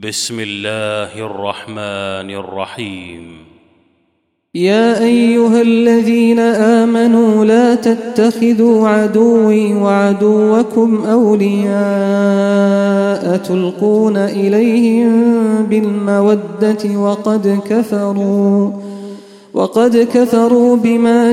بسم الله الرحمن الرحيم. يا أيها الذين آمنوا لا تتخذوا عدوي وعدوكم أولياء تلقون إليهم بالمودة وقد كفروا وقد كفروا بما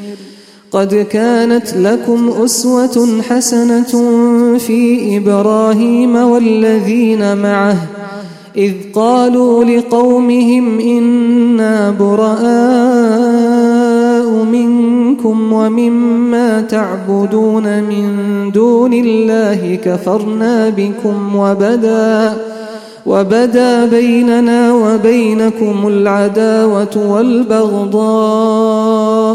قد كانت لكم أسوة حسنة في إبراهيم والذين معه إذ قالوا لقومهم إنا براء منكم ومما تعبدون من دون الله كفرنا بكم وبدا وبدا بيننا وبينكم العداوة والبغضاء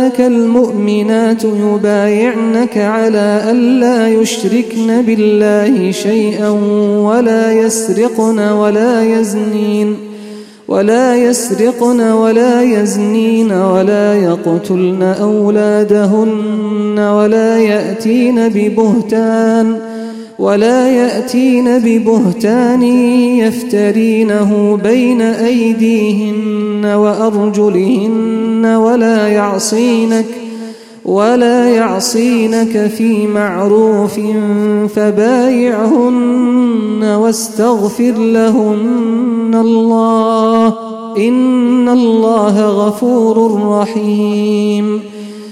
جاءك المؤمنات يبايعنك على ألا يشركن بالله شيئا ولا يسرقن ولا يزنين ولا يسرقن ولا يزنين ولا يقتلن أولادهن ولا يأتين ببهتان ۖ ولا يأتين ببهتان يفترينه بين أيديهن وأرجلهن ولا يعصينك ولا يعصينك في معروف فبايعهن واستغفر لهن الله إن الله غفور رحيم